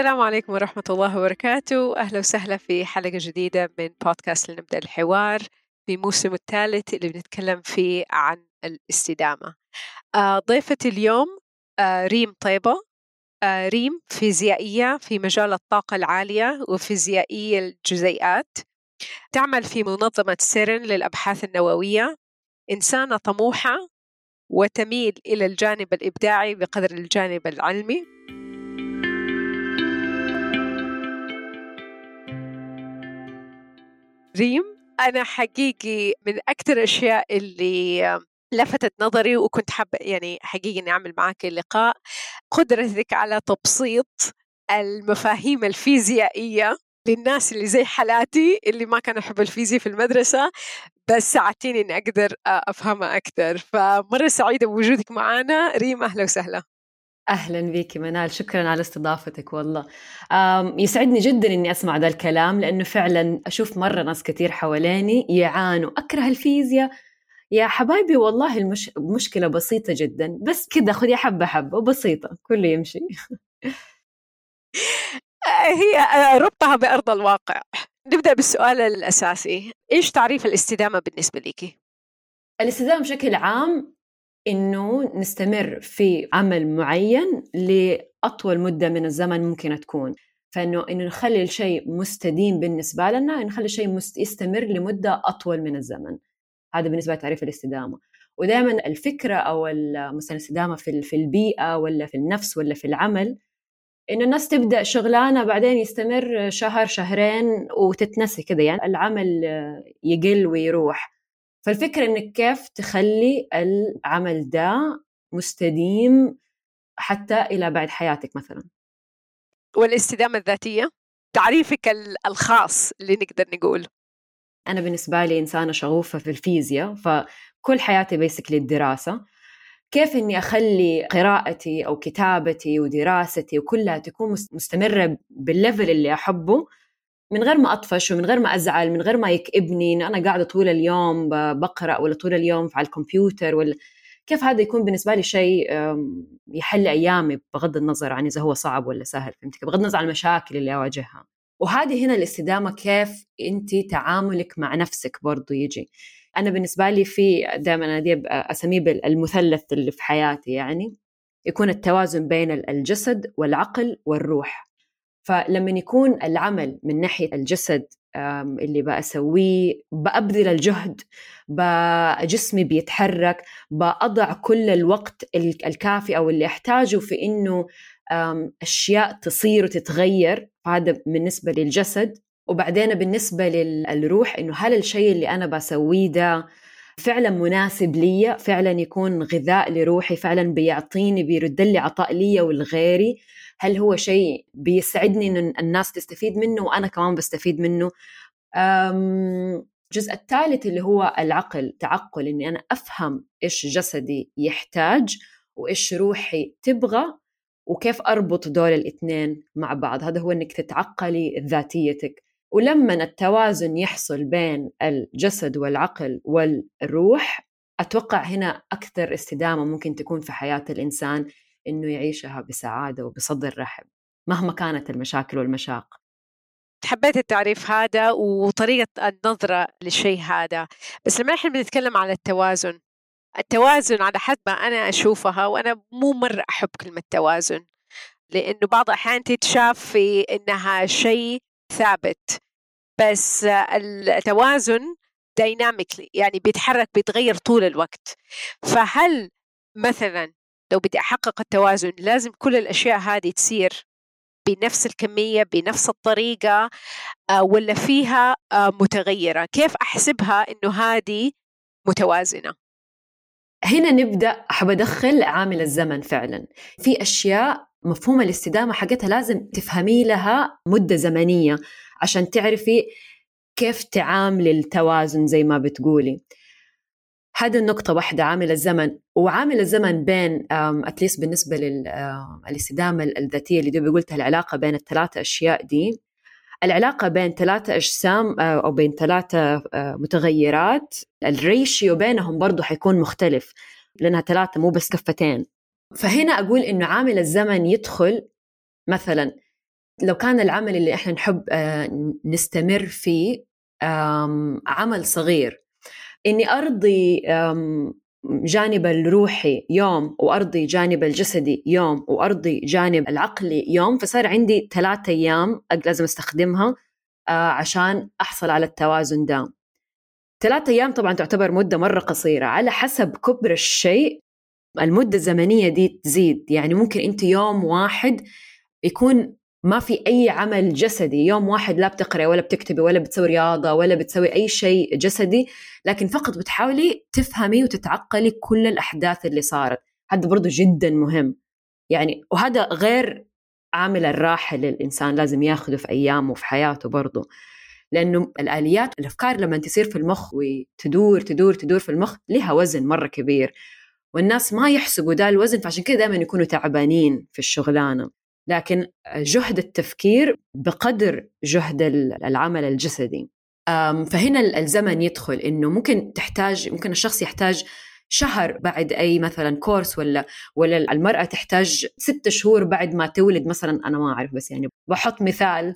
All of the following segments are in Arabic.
السلام عليكم ورحمة الله وبركاته. أهلا وسهلا في حلقة جديدة من بودكاست لنبدأ الحوار في موسم الثالث اللي بنتكلم فيه عن الاستدامة. آه، ضيفة اليوم آه، ريم طيبة. آه، ريم فيزيائية في مجال الطاقة العالية وفيزيائية الجزيئات. تعمل في منظمة سيرن للأبحاث النووية. إنسانة طموحة وتميل إلى الجانب الإبداعي بقدر الجانب العلمي. ريم أنا حقيقي من أكثر الأشياء اللي لفتت نظري وكنت حابة يعني حقيقي إني أعمل معك اللقاء. قدرتك على تبسيط المفاهيم الفيزيائية للناس اللي زي حالاتي اللي ما كانوا يحبوا الفيزياء في المدرسة بس ساعدتيني إني أقدر أفهمها أكثر فمرة سعيدة بوجودك معنا ريم أهلا وسهلا. أهلا بك منال. شكرا على استضافتك والله. يسعدني جدا إني أسمع ذا الكلام لأنه فعلا أشوف مرة ناس كثير حواليني يعانوا. أكره الفيزياء. يا حبايبي والله المش... مشكلة بسيطة جدا. بس كذا خذي حبة حبة وبسيطة. كله يمشي. هي ربطها بأرض الواقع. نبدأ بالسؤال الأساسي. إيش تعريف الاستدامة بالنسبة لك؟ الاستدامة بشكل عام إنه نستمر في عمل معين لأطول مدة من الزمن ممكن تكون. فإنه إنه نخلي الشيء مستديم بالنسبة لنا نخلي الشيء. يستمر لمدة أطول من الزمن. هذا بالنسبة لتعريف الاستدامة. ودائما الفكرة أو مثلا الاستدامة في في البيئة ولا في النفس ولا في العمل إنه الناس تبدأ شغلانة بعدين يستمر شهر شهرين وتتنسي كذا يعني العمل يقل ويروح. فالفكرة إنك كيف تخلي العمل ده مستديم حتى إلى بعد حياتك مثلا؟ والاستدامة الذاتية؟ تعريفك الخاص اللي نقدر نقول. أنا بالنسبة لي إنسانة شغوفة في الفيزياء فكل حياتي basically الدراسة كيف إني أخلي قراءتي أو كتابتي ودراستي وكلها تكون مستمرة بال level اللي أحبه من غير ما أطفش ومن غير ما أزعل من غير ما يكئبني إن أنا قاعدة طول اليوم بقرأ ولا طول اليوم على الكمبيوتر ولا كيف هذا يكون بالنسبة لي شيء يحل أيامي بغض النظر عن إذا هو صعب ولا سهل فهمتك بغض النظر عن المشاكل اللي أواجهها. وهذه هنا الاستدامة كيف أنت تعاملك مع نفسك برضو يجي. أنا بالنسبة لي في دائما أنا أسميه المثلث اللي في حياتي يعني يكون التوازن بين الجسد والعقل والروح. فلما يكون العمل من ناحية الجسد اللي بأسويه بأبذل الجهد جسمي بيتحرك بأضع كل الوقت الكافي أو اللي أحتاجه في إنه أشياء تصير وتتغير. هذا بالنسبة للجسد. وبعدين بالنسبة للروح إنه هل الشيء اللي أنا بسويه ده فعلا مناسب لي فعلا يكون غذاء لروحي فعلا بيعطيني بيرد لي عطاء لي ولغيري. هل هو شيء بيسعدني إن الناس تستفيد منه وأنا كمان بستفيد منه؟ الجزء الثالث اللي هو العقل تعقل إني أنا أفهم إيش جسدي يحتاج وإيش روحي تبغى وكيف أربط دول الإثنين مع بعض. هذا هو أنك تتعقلي ذاتيتك. ولما التوازن يحصل بين الجسد والعقل والروح أتوقع هنا أكثر استدامة ممكن تكون في حياة الإنسان إنه يعيشها بسعادة وبصدر رحب مهما كانت المشاكل والمشاق. حبيت التعريف هذا وطريقة النظرة للشيء هذا بس لما إحنا بنتكلم على التوازن التوازن على حد ما أنا أشوفها وأنا مو مرة أحب كلمة توازن لأنه بعض الأحيان تتشاف في إنها شيء ثابت بس التوازن دايناميكلي يعني بيتحرك بيتغير طول الوقت. فهل مثلا لو بدي أحقق التوازن لازم كل الأشياء هذه تصير بنفس الكمية بنفس الطريقة آه، ولا فيها آه، متغيرة؟ كيف أحسبها إنه هذه متوازنة؟ هنا نبدأ احب ادخل عامل الزمن فعلا. في أشياء مفهوم الاستدامة حقتها لازم تفهمي لها مدة زمنية عشان تعرفي كيف تعاملي التوازن زي ما بتقولي. هذه النقطة واحدة عامل الزمن. وعامل الزمن بين اتليست بالنسبة للاستدامة الذاتية اللي قلتها العلاقة بين الثلاثة أشياء دي. العلاقة بين ثلاثة أجسام آه، أو بين ثلاثة آه، متغيرات الريشيو بينهم برضو حيكون مختلف لأنها ثلاثة مو بس كفتين. فهنا أقول إنه عامل الزمن يدخل مثلا لو كان العمل اللي إحنا نحب آه، نستمر فيه عمل صغير. إني أرضي جانب الروحي يوم وأرضي جانب الجسدي يوم وأرضي جانب العقلي يوم فصار عندي ثلاثة أيام لازم أستخدمها آه، عشان أحصل على التوازن ده. ثلاثة أيام طبعا تعتبر مدة مرة قصيرة على حسب كبر الشيء المدة الزمنية دي تزيد. يعني ممكن أنت يوم واحد يكون ما في أي عمل جسدي. يوم واحد لا بتقرأ ولا بتكتبي ولا بتسوي رياضة ولا بتسوي أي شيء جسدي لكن فقط بتحاولي تفهمي وتتعقلي كل الأحداث اللي صارت. هذا برضو جدا مهم. يعني وهذا غير عامل الراحة اللي الإنسان لازم ياخده في أيامه وفي حياته برضو. لأنه الآليات الأفكار لما تصير في المخ وتدور تدور تدور في المخ لها وزن مرة كبير. والناس ما يحسبوا ده الوزن فعشان كده دائما يكونوا تعبانين في الشغلانة. لكن جهد التفكير بقدر جهد العمل الجسدي. فهنا الزمن يدخل إنه ممكن تحتاج ممكن الشخص يحتاج شهر بعد أي مثلا كورس ولا ولا المرأة تحتاج ست شهور بعد ما تولد مثلا أنا ما أعرف بس يعني بحط مثال.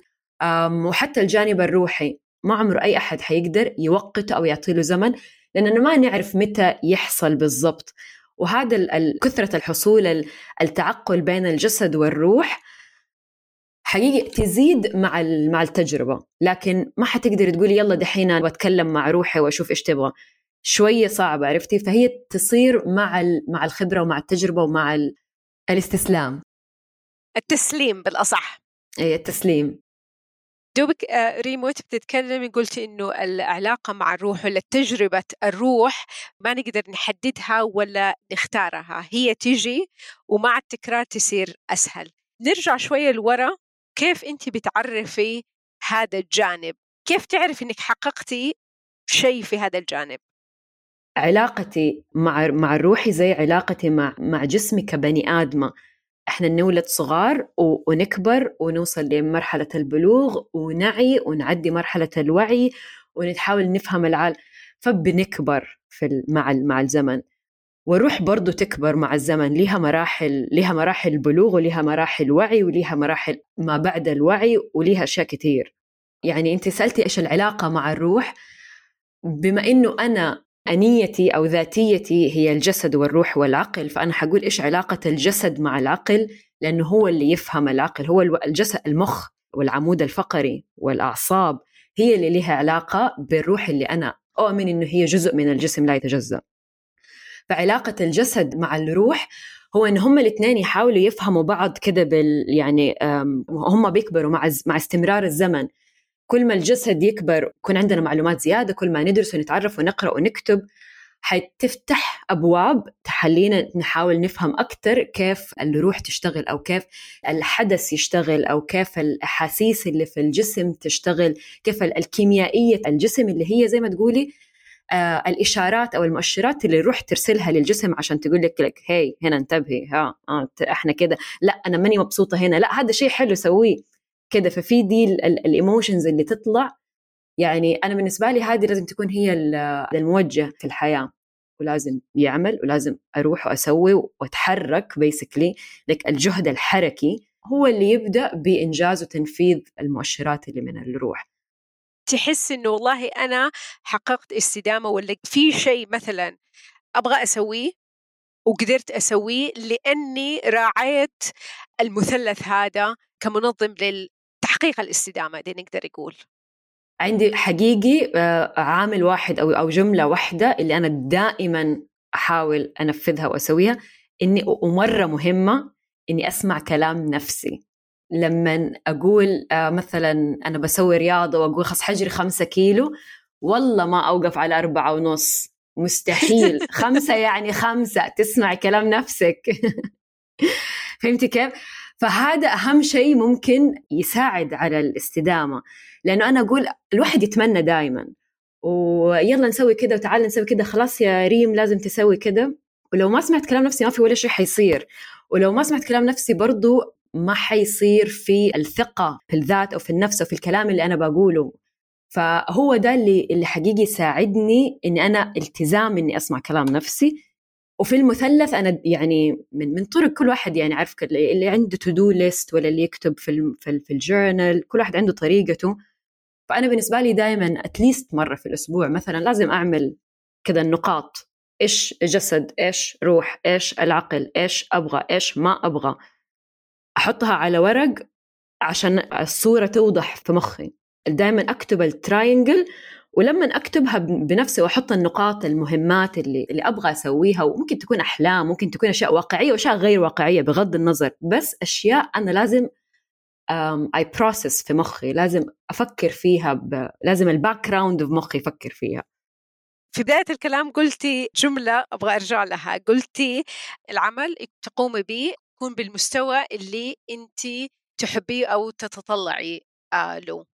وحتى الجانب الروحي ما عمره أي أحد حيقدر يوقته أو يعطي له زمن لاننا ما نعرف متى يحصل بالضبط. وهذا كثرة الحصول التعقل بين الجسد والروح حقيقي تزيد مع مع التجربة. لكن ما حتقدر تقولي يلا دحين بتكلم مع روحي وأشوف إيش تبغى. شوية صعبة عرفتي؟ فهي تصير مع مع الخبرة ومع التجربة ومع الاستسلام. التسليم بالأصح. اي التسليم. دوبك آه، ريموت بتتكلمي قلتي إنه العلاقة مع الروح ولا تجربة الروح ما نقدر نحددها ولا نختارها هي تيجي ومع التكرار تصير أسهل. نرجع شوية لورا كيف أنت بتعرفي هذا الجانب؟ كيف تعرف إنك حققتي شيء في هذا الجانب؟ علاقتي مع مع روحي زي علاقتي مع مع جسمي كبني آدمة. إحنا نولد صغار ونكبر ونوصل لمرحلة البلوغ ونعي ونعدي مرحلة الوعي ونحاول نفهم العالم فبنكبر في مع مع الزمن. والروح برضو تكبر مع الزمن. لها مراحل لها مراحل بلوغ ولها مراحل وعي ولها مراحل ما بعد الوعي ولها أشياء كثير يعني أنت سألتي إيش العلاقة مع الروح؟ بما إنه أنا أنيتي أو ذاتيتي هي الجسد والروح والعقل فأنا حقول إيش علاقة الجسد مع العقل؟ لأنه هو اللي يفهم العقل هو الجسد المخ والعمود الفقري والأعصاب هي اللي لها علاقة بالروح اللي أنا أؤمن إنه هي جزء من الجسم لا يتجزأ. فعلاقة الجسد مع الروح هو إن هم الاثنين يحاولوا يفهموا بعض كده بال يعني هم بيكبروا مع مع استمرار الزمن. كل ما الجسد يكبر يكون عندنا معلومات زيادة كل ما ندرس ونتعرف ونقرأ ونكتب حتفتح أبواب تخلينا نحاول نفهم أكثر كيف الروح تشتغل أو كيف الحدث يشتغل أو كيف الأحاسيس اللي في الجسم تشتغل كيف الكيميائية الجسم اللي هي زي ما تقولي آه الإشارات أو المؤشرات اللي الروح ترسلها للجسم عشان تقول لك لك هي هنا انتبهي ها آه إحنا كده لا أنا ماني مبسوطة هنا لا هذا شيء حلو سويه. كده ففي دي ال emotions اللي تطلع. يعني أنا بالنسبة لي هذه لازم تكون هي الموجة في الحياة. ولازم يعمل ولازم أروح وأسوي وأتحرك basically لك الجهد الحركي هو اللي يبدأ بإنجاز وتنفيذ المؤشرات اللي من الروح. تحس إنه والله أنا حققت استدامة ولا في شيء مثلا أبغى أسويه وقدرت أسويه لأني راعيت المثلث هذا كمنظم لل تحقيق الاستدامة دي نقدر نقول عندي حقيقي آه، عامل واحد أو أو جملة واحدة اللي أنا دائما أحاول أنفذها وأسويها إني ومرة مهمة إني أسمع كلام نفسي. لما أقول آه، مثلا أنا بسوي رياضة وأقول خلاص حجري خمسة كيلو والله ما أوقف على أربعة ونص. مستحيل. خمسة يعني خمسة. تسمع كلام نفسك. فهمتي كيف؟ فهذا أهم شيء ممكن يساعد على الاستدامة. لأنه أنا أقول الواحد يتمنى دائما ويلا نسوي كده وتعال نسوي كده خلاص يا ريم لازم تسوي كده ولو ما سمعت كلام نفسي ما في ولا شيء حيصير. ولو ما سمعت كلام نفسي برضو ما حيصير في الثقة في الذات أو في النفس أو في الكلام اللي أنا بقوله. فهو ده اللي اللي حقيقي يساعدني إني أنا التزام إني أسمع كلام نفسي. وفي المثلث أنا يعني من من طرق كل واحد يعني عارف اللي عنده to-do list ولا اللي يكتب في في, في ال journal كل واحد عنده طريقته. فأنا بالنسبة لي دائما at least مرة في الأسبوع مثلا لازم أعمل كذا النقاط. إيش جسد؟ إيش روح؟ إيش العقل؟ إيش أبغى؟ إيش ما أبغى؟ أحطها على ورق عشان الصورة توضح في مخي. دائما أكتب ال triangle ولما أكتبها بنفسي وأحط النقاط المهمات اللي اللي أبغى أسويها وممكن تكون أحلام ممكن تكون أشياء واقعية وأشياء غير واقعية بغض النظر بس أشياء أنا لازم I process في مخي لازم أفكر فيها ب... لازم ال background في مخي يفكر فيها. في بداية الكلام قلتي جملة أبغى أرجع لها قلتي العمل تقومي به يكون بالمستوى اللي أنت تحبيه أو تتطلعي آه، له.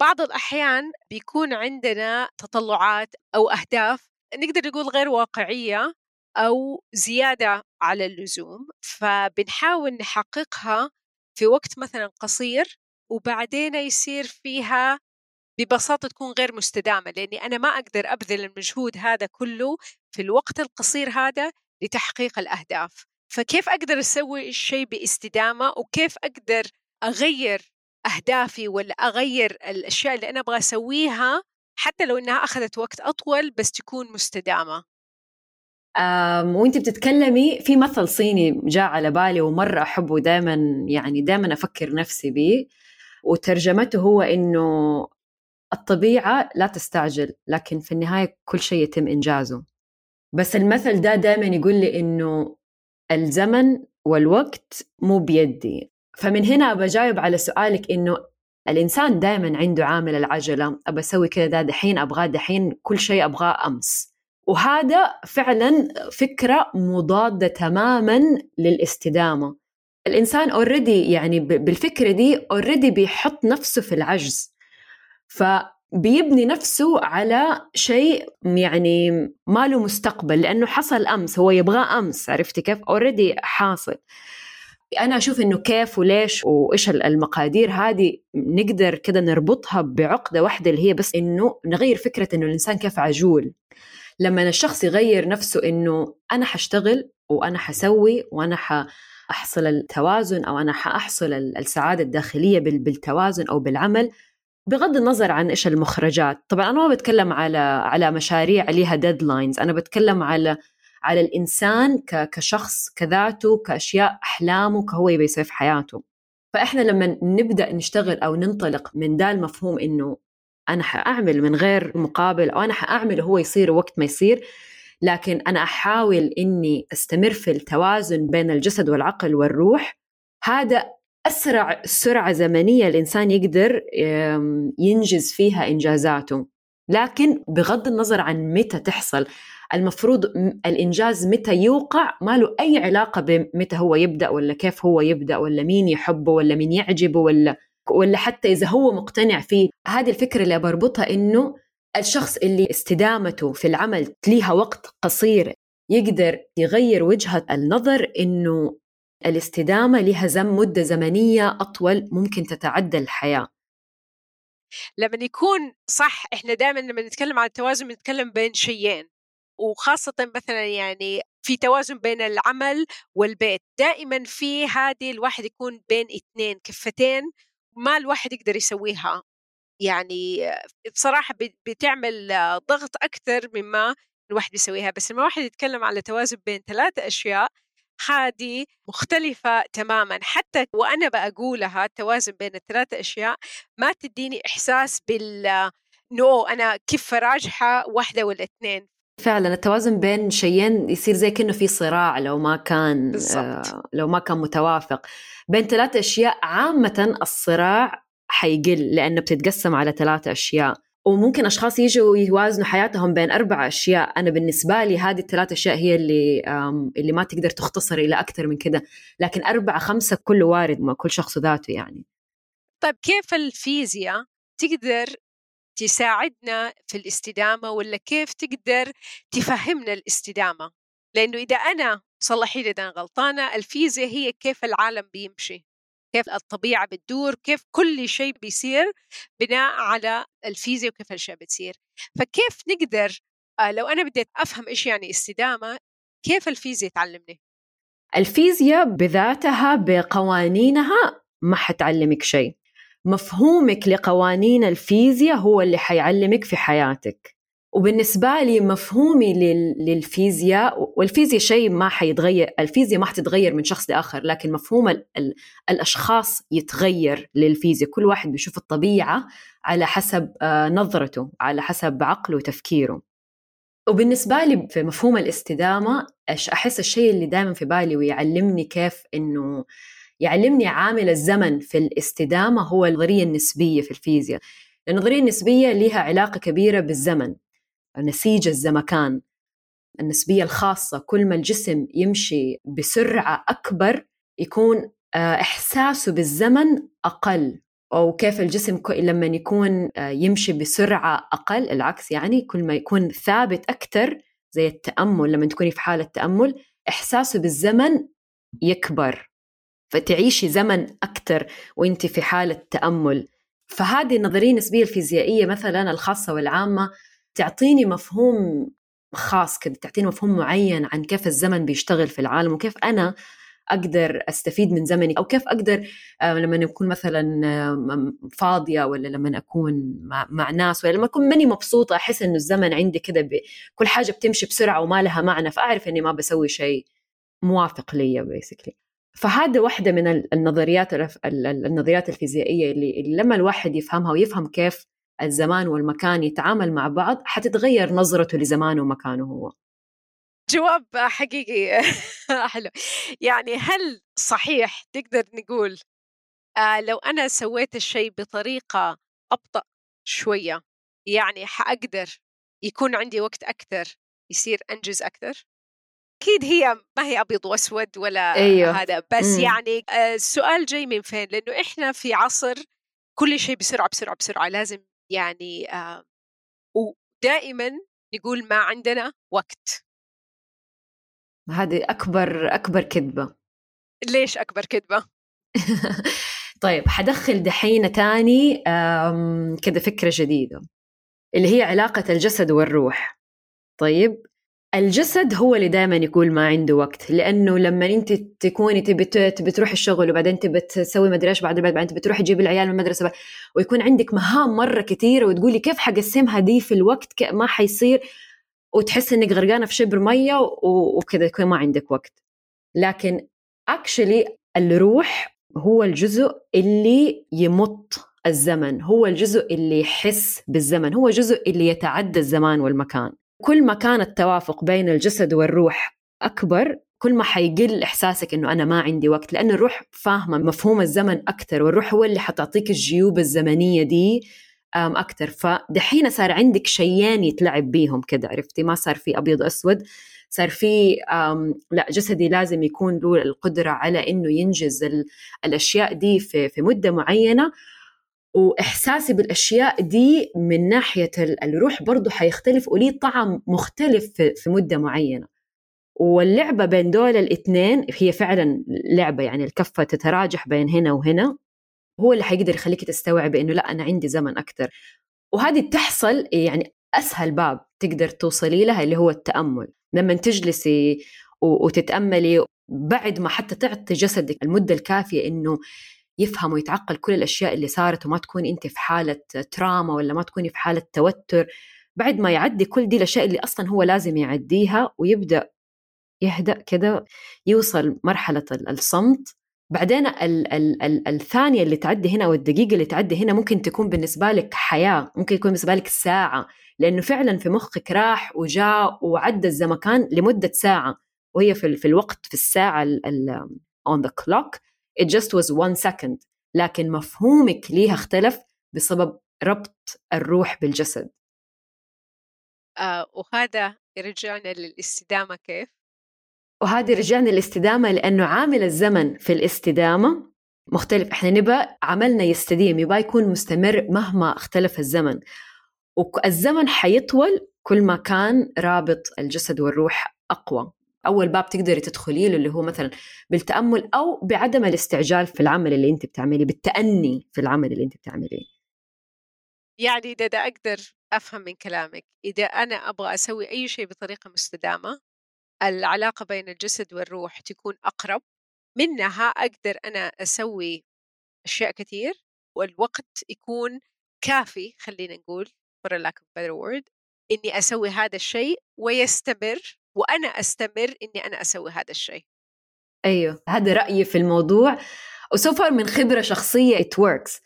بعض الأحيان بيكون عندنا تطلعات أو أهداف نقدر نقول غير واقعية أو زيادة على اللزوم فبنحاول نحققها في وقت مثلا قصير وبعدين يصير فيها ببساطة تكون غير مستدامة لأني أنا ما أقدر أبذل المجهود هذا كله في الوقت القصير هذا لتحقيق الأهداف. فكيف أقدر أسوي الشيء باستدامة وكيف أقدر أغير أهدافي ولا أغير الأشياء اللي أنا أبغى أسويها حتى لو إنها أخذت وقت أطول بس تكون مستدامة. وانت بتتكلمي في مثل صيني جاء على بالي ومرة أحبه دائما يعني دائما أفكر نفسي به وترجمته هو إنه الطبيعة لا تستعجل لكن في النهاية كل شيء يتم إنجازه. بس المثل ده دائما يقول لي إنه الزمن والوقت مو بيدي. فمن هنا بجاوب على سؤالك إنه الإنسان دائما عنده عامل العجلة أبى أسوي كذا دحين أبغاه دحين كل شيء أبغاه أمس. وهذا فعلا فكرة مضادة تماما للاستدامة. الإنسان already يعني بالفكرة دي already بيحط نفسه في العجز. فبيبني نفسه على شيء يعني ما له مستقبل لأنه حصل أمس هو يبغاه أمس عرفتي كيف؟ already حاصل. أنا أشوف إنه كيف وليش وإيش المقادير هذه نقدر كده نربطها بعقدة واحدة اللي هي بس إنه نغير فكرة إنه الإنسان كيف عجول. لما الشخص يغير نفسه إنه أنا حشتغل وأنا حسوي وأنا حأحصل التوازن أو أنا حأحصل السعادة الداخلية بالتوازن أو بالعمل بغض النظر عن إيش المخرجات. طبعا أنا ما بتكلم على على مشاريع لها ديدلاينز أنا بتكلم على على الإنسان كشخص كذاته كأشياء أحلامه كهو يبي يسوي في حياته. فإحنا لما نبدأ نشتغل أو ننطلق من ده المفهوم إنه أنا حأعمل من غير مقابل أو أنا حأعمل وهو يصير وقت ما يصير لكن أنا أحاول إني أستمر في التوازن بين الجسد والعقل والروح هذا أسرع سرعة زمنية الإنسان يقدر ينجز فيها إنجازاته. لكن بغض النظر عن متى تحصل المفروض الإنجاز متى يوقع؟ ما له أي علاقة بمتى هو يبدأ ولا كيف هو يبدأ ولا مين يحبه ولا مين يعجبه ولا ولا حتى إذا هو مقتنع فيه هذه الفكرة اللي بربطها إنه الشخص اللي استدامته في العمل ليها وقت قصير يقدر يغير وجهة النظر إنه الاستدامة لها زم مدة زمنية أطول ممكن تتعدى الحياة. لما يكون صح إحنا دائما لما نتكلم عن التوازن بنتكلم بين شيئين. وخاصة مثلا يعني في توازن بين العمل والبيت دائما في هذه الواحد يكون بين اثنين كفتين ما الواحد يقدر يسويها. يعني بصراحة بتعمل ضغط أكثر مما الواحد بيسويها. بس لما الواحد يتكلم على توازن بين ثلاثة أشياء هذه مختلفة تماما. حتى وأنا بقولها التوازن بين الثلاثة أشياء ما تديني إحساس بال نو أنا كيف راجحة واحدة ولا اثنين. فعلا التوازن بين شيئين يصير زي كأنه في صراع لو ما كان بالزبط. آه لو ما كان متوافق. بين ثلاث أشياء عامة الصراع حيقل لأنه بتتقسم على ثلاثة أشياء. وممكن أشخاص يجوا يوازنوا حياتهم بين أربع أشياء. أنا بالنسبة لي هذه الثلاث أشياء هي اللي اللي ما تقدر تختصر إلى أكثر من كده. لكن أربعة خمسة كله وارد ما كل شخص ذاته يعني. طيب كيف الفيزياء تقدر تساعدنا في الاستدامة ولا كيف تقدر تفهمنا الاستدامة؟ لأنه إذا أنا صلحي إذا أنا غلطانة الفيزياء هي كيف العالم بيمشي كيف الطبيعة بتدور كيف كل شيء بيصير بناء على الفيزياء وكيف الأشياء بتصير. فكيف نقدر آه، لو أنا بديت أفهم إيش يعني استدامة كيف الفيزياء تعلمني؟ الفيزياء بذاتها بقوانينها ما حتعلمك شيء. مفهومك لقوانين الفيزياء هو اللي حيعلمك في حياتك. وبالنسبة لي مفهومي للفيزياء والفيزياء شيء ما حيتغير الفيزياء ما حتتغير من شخص لآخر لكن مفهوم ال ال الأشخاص يتغير للفيزياء. كل واحد بيشوف الطبيعة على حسب آه، نظرته على حسب عقله وتفكيره. وبالنسبة لي في مفهوم الاستدامة أحس الشيء اللي دائما في بالي ويعلمني كيف إنه يعلمني عامل الزمن في الاستدامة هو النظرية النسبية في الفيزياء. النظرية النسبية لها علاقة كبيرة بالزمن نسيج الزمكان. النسبية الخاصة كل ما الجسم يمشي بسرعة أكبر يكون آه، إحساسه بالزمن أقل. أو كيف الجسم لما يكون آه، يمشي بسرعة أقل العكس يعني كل ما يكون ثابت أكثر زي التأمل لما تكوني في حالة تأمل إحساسه بالزمن يكبر. فتعيشي زمن أكثر وانت في حالة تأمل. فهذه النظرية النسبية الفيزيائية مثلا الخاصة والعامة تعطيني مفهوم خاص كده تعطيني مفهوم معين عن كيف الزمن بيشتغل في العالم وكيف أنا أقدر أستفيد من زمني أو كيف أقدر آه، لما اكون مثلا آه، فاضية ولا لما أكون مع, ناس ولا لما أكون ماني مبسوطة أحس إنه الزمن عندي كذا كل حاجة بتمشي بسرعة وما لها معنى فأعرف إني ما بسوي شيء موافق لي بيسكلي فهذا واحدة من النظريات النظريات الفيزيائية اللي لما الواحد يفهمها ويفهم كيف الزمان والمكان يتعامل مع بعض حتتغير نظرته لزمانه ومكانه هو. جواب حقيقي. حلو. يعني هل صحيح تقدر نقول آه لو أنا سويت الشيء بطريقة أبطأ شوية يعني حأقدر يكون عندي وقت أكثر يصير أنجز أكثر؟ أكيد هي ما هي أبيض وأسود ولا أيوه. هذا بس مم. يعني آه السؤال جاي من فين لأنه إحنا في عصر كل شيء بسرعة بسرعة بسرعة لازم يعني آه ودائما نقول ما عندنا وقت هذه أكبر أكبر كذبة ليش أكبر كذبة؟ طيب حدخل دحين تاني كذا فكرة جديدة اللي هي علاقة الجسد والروح طيب الجسد هو اللي دائما يقول ما عنده وقت لأنه لما أنت تكوني تبي تبي تروحي الشغل وبعدين تبي تسوي مدري إيش بعد بعدين تبي تروحي تجيبي العيال من المدرسة ويكون عندك مهام مرة كثيره وتقولي كيف حقسمها دي في الوقت ما حيصير وتحس إنك غرقانة في شبر مية وكذا يكون ما عندك وقت. لكن اكشلي الروح هو الجزء اللي يمط الزمن هو الجزء اللي يحس بالزمن هو الجزء اللي يتعدى الزمان والمكان. كل ما كان التوافق بين الجسد والروح أكبر كل ما حيقل إحساسك إنه أنا ما عندي وقت لأن الروح فاهمة مفهوم الزمن أكثر والروح هو اللي حتعطيك الجيوب الزمنية دي أكثر فدحين صار عندك شيئين يتلعب بيهم كده عرفتي؟ ما صار في أبيض أسود صار في لا جسدي لازم يكون له القدرة على إنه ينجز الأشياء دي في, في مدة معينة. وإحساسي بالأشياء دي من ناحية الروح برضو حيختلف وليه طعم مختلف في مدة معينة. واللعبة بين دول الاثنين هي فعلا لعبة يعني الكفة تتراجح بين هنا وهنا. هو اللي حيقدر يخليك تستوعب إنه لا أنا عندي زمن أكثر وهذه تحصل يعني أسهل باب تقدر توصلي لها اللي هو التأمل. لما تجلسي وتتأملي بعد ما حتى تعطي جسدك المدة الكافية إنه يفهم ويتعقل كل الأشياء اللي صارت وما تكون أنت في حالة تراما ولا ما تكوني في حالة توتر. بعد ما يعدي كل دي الأشياء اللي أصلا هو لازم يعديها ويبدأ يهدأ كده يوصل مرحلة الصمت. بعدين ال ال ال الثانية اللي تعدي هنا أو الدقيقة اللي تعدي هنا ممكن تكون بالنسبة لك حياة ممكن يكون بالنسبة لك ساعة. لأنه فعلا في مخك راح وجاء وعدى الزمكان لمدة ساعة. وهي في, في الوقت في الساعة ال ال on the clock. It just was one second. لكن مفهومك ليها اختلف بسبب ربط الروح بالجسد. آه وهذا يرجعنا للاستدامة كيف؟ وهذه رجعنا للاستدامة لأنه عامل الزمن في الاستدامة مختلف. إحنا نبى عملنا يستديم يبغى يكون مستمر مهما اختلف الزمن. والزمن حيطول كل ما كان رابط الجسد والروح أقوى. أول باب تقدري تدخلي له اللي هو مثلا بالتأمل أو بعدم الاستعجال في العمل اللي أنت بتعمليه بالتأني في العمل اللي أنت بتعمليه. يعني إذا أقدر أفهم من كلامك إذا أنا أبغى أسوي أي شيء بطريقة مستدامة العلاقة بين الجسد والروح تكون أقرب. منها أقدر أنا أسوي أشياء كثير والوقت يكون كافي خلينا نقول for lack of better word إني أسوي هذا الشيء ويستمر وأنا أستمر إني أنا أسوي هذا الشيء. أيوه هذا رأيي في الموضوع. وسوفر من خبرة شخصية it works.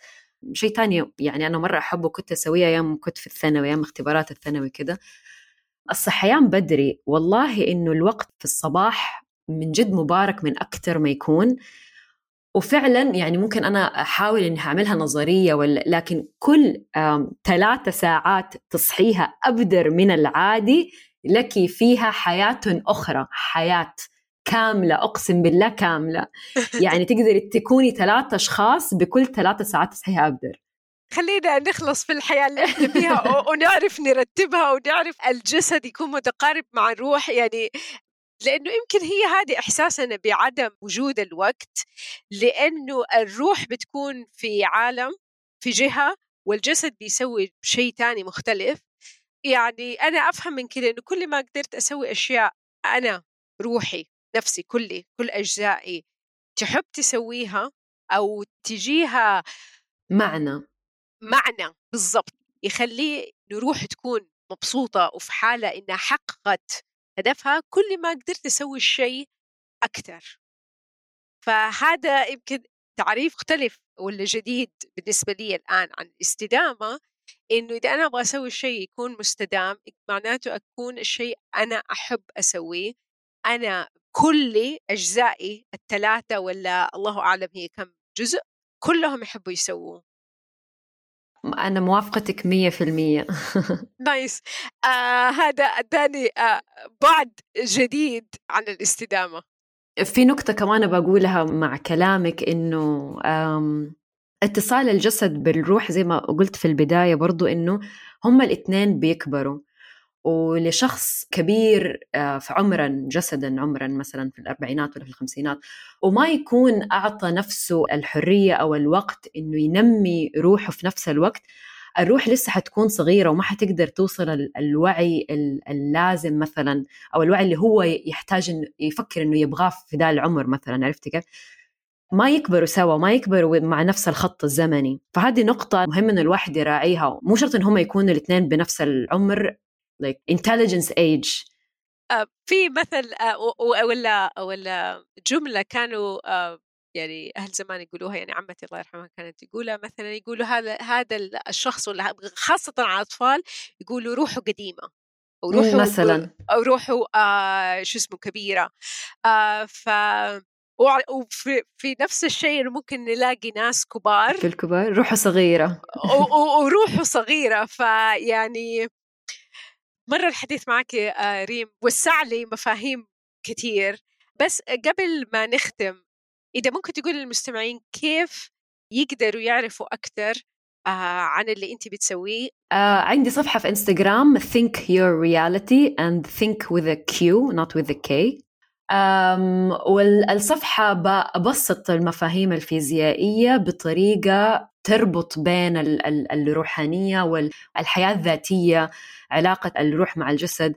شيء تاني يعني أنا مرة أحبه كنت أسويه أيام كنت في الثانوي أيام اختبارات الثانوي كده. الصحيان بدري والله إنه الوقت في الصباح من جد مبارك من أكثر ما يكون. وفعلا يعني ممكن أنا أحاول إني أعملها نظرية ولا لكن كل ثلاثة ساعات تصحيها أبدر من العادي لك فيها حياة أخرى حياة كاملة أقسم بالله كاملة. يعني تقدري تكوني ثلاثة أشخاص بكل ثلاثة ساعات تصحيها أبدر خلينا نخلص في الحياة اللي إحنا فيها ونعرف نرتبها ونعرف الجسد يكون متقارب مع الروح. يعني لأنه يمكن هي هذه إحساسنا بعدم وجود الوقت لأنه الروح بتكون في عالم في جهة والجسد بيسوي شيء تاني مختلف. يعني أنا أفهم من كده إنه كل ما قدرت أسوي أشياء أنا روحي نفسي كلي كل أجزائي تحب تسويها أو تجيها معنى. معنى بالضبط يخليه نروح تكون مبسوطة وفي حالة إنها حققت هدفها كل ما قدرت أسوي الشيء أكثر. فهذا يمكن تعريف مختلف ولا جديد بالنسبة لي الآن عن الاستدامة. إنه إذا أنا أبغى أسوي شيء يكون مستدام معناته أكون الشيء أنا أحب أسويه. أنا كل أجزائي الثلاثة ولا الله أعلم هي كم جزء كلهم يحبوا يسووه. أنا موافقتك مية في المية. نايس آه هذا أداني آه بعد جديد عن الاستدامة. في نقطة كمان بقولها مع كلامك إنه اتصال الجسد بالروح زي ما قلت في البداية برضو إنه هم الاثنين بيكبروا ولشخص كبير آه، في عمرا جسدا عمرا مثلا في الأربعينات ولا في الخمسينات وما يكون أعطى نفسه الحرية أو الوقت إنه ينمي روحه في نفس الوقت الروح لسه حتكون صغيرة وما حتقدر توصل الوعي اللازم مثلا أو الوعي اللي هو يحتاج يفكر إنه يبغاه في ذا العمر مثلا عرفتي كيف؟ ما يكبروا سوا ما يكبروا مع نفس الخط الزمني. فهذه نقطة مهم إن الواحد يراعيها. مو شرط إن هم يكونوا الاثنين بنفس العمر like intelligence age. uh, في مثل uh, ولا ولا جملة كانوا uh, يعني أهل زمان يقولوها يعني عمتي الله يرحمها كانت تقولها مثلا يقولوا هذا هذا الشخص ولا خاصة على الأطفال يقولوا روحه قديمة. أو روحه مثلا. أو روحه آه شو اسمه كبيرة. آه ف وفي في نفس الشيء ممكن نلاقي ناس كبار. في الكبار روحه صغيرة. وروحه صغيرة. فيعني مرة الحديث معك آه، ريم وسع لي مفاهيم كثير بس قبل ما نختم إذا ممكن تقول للمستمعين كيف يقدروا يعرفوا أكثر آه عن اللي أنت بتسويه؟ آه عندي صفحة في إنستغرام think your reality and think with a Q not with a K. والصفحة ببسط المفاهيم الفيزيائية بطريقة تربط بين الروحانية والحياة الذاتية علاقة الروح مع الجسد.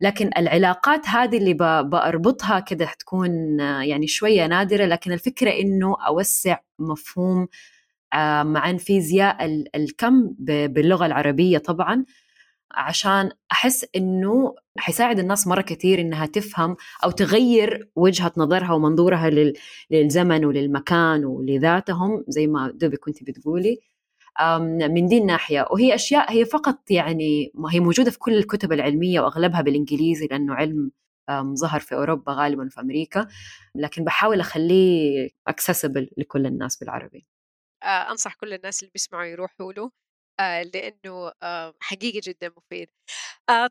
لكن العلاقات هذه اللي بربطها كده تكون يعني شوية نادرة. لكن الفكرة إنه أوسع مفهوم عن فيزياء الكم باللغة العربية طبعا. عشان أحس إنه حيساعد الناس مرة كثير إنها تفهم أو تغير وجهة نظرها ومنظورها للزمن وللمكان ولذاتهم زي ما دوبي كنت بتقولي. من دي الناحية. وهي أشياء هي فقط يعني ما هي موجودة في كل الكتب العلمية وأغلبها بالإنجليزي لأنه علم ظهر في أوروبا غالبا في أمريكا. لكن بحاول أخليه accessible لكل الناس بالعربي. آه، أنصح كل الناس اللي بيسمعوا يروحوا له. آه، لأنه آه، حقيقي جدا مفيد.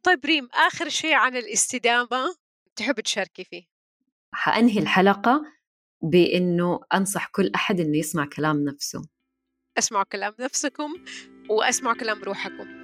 طيب ريم آخر شيء عن الاستدامة تحب تشاركي فيه؟ حأنهي الحلقة بأنه أنصح كل أحد أنه يسمع كلام نفسه. أسمعوا كلام نفسكم وأسمعوا كلام روحكم.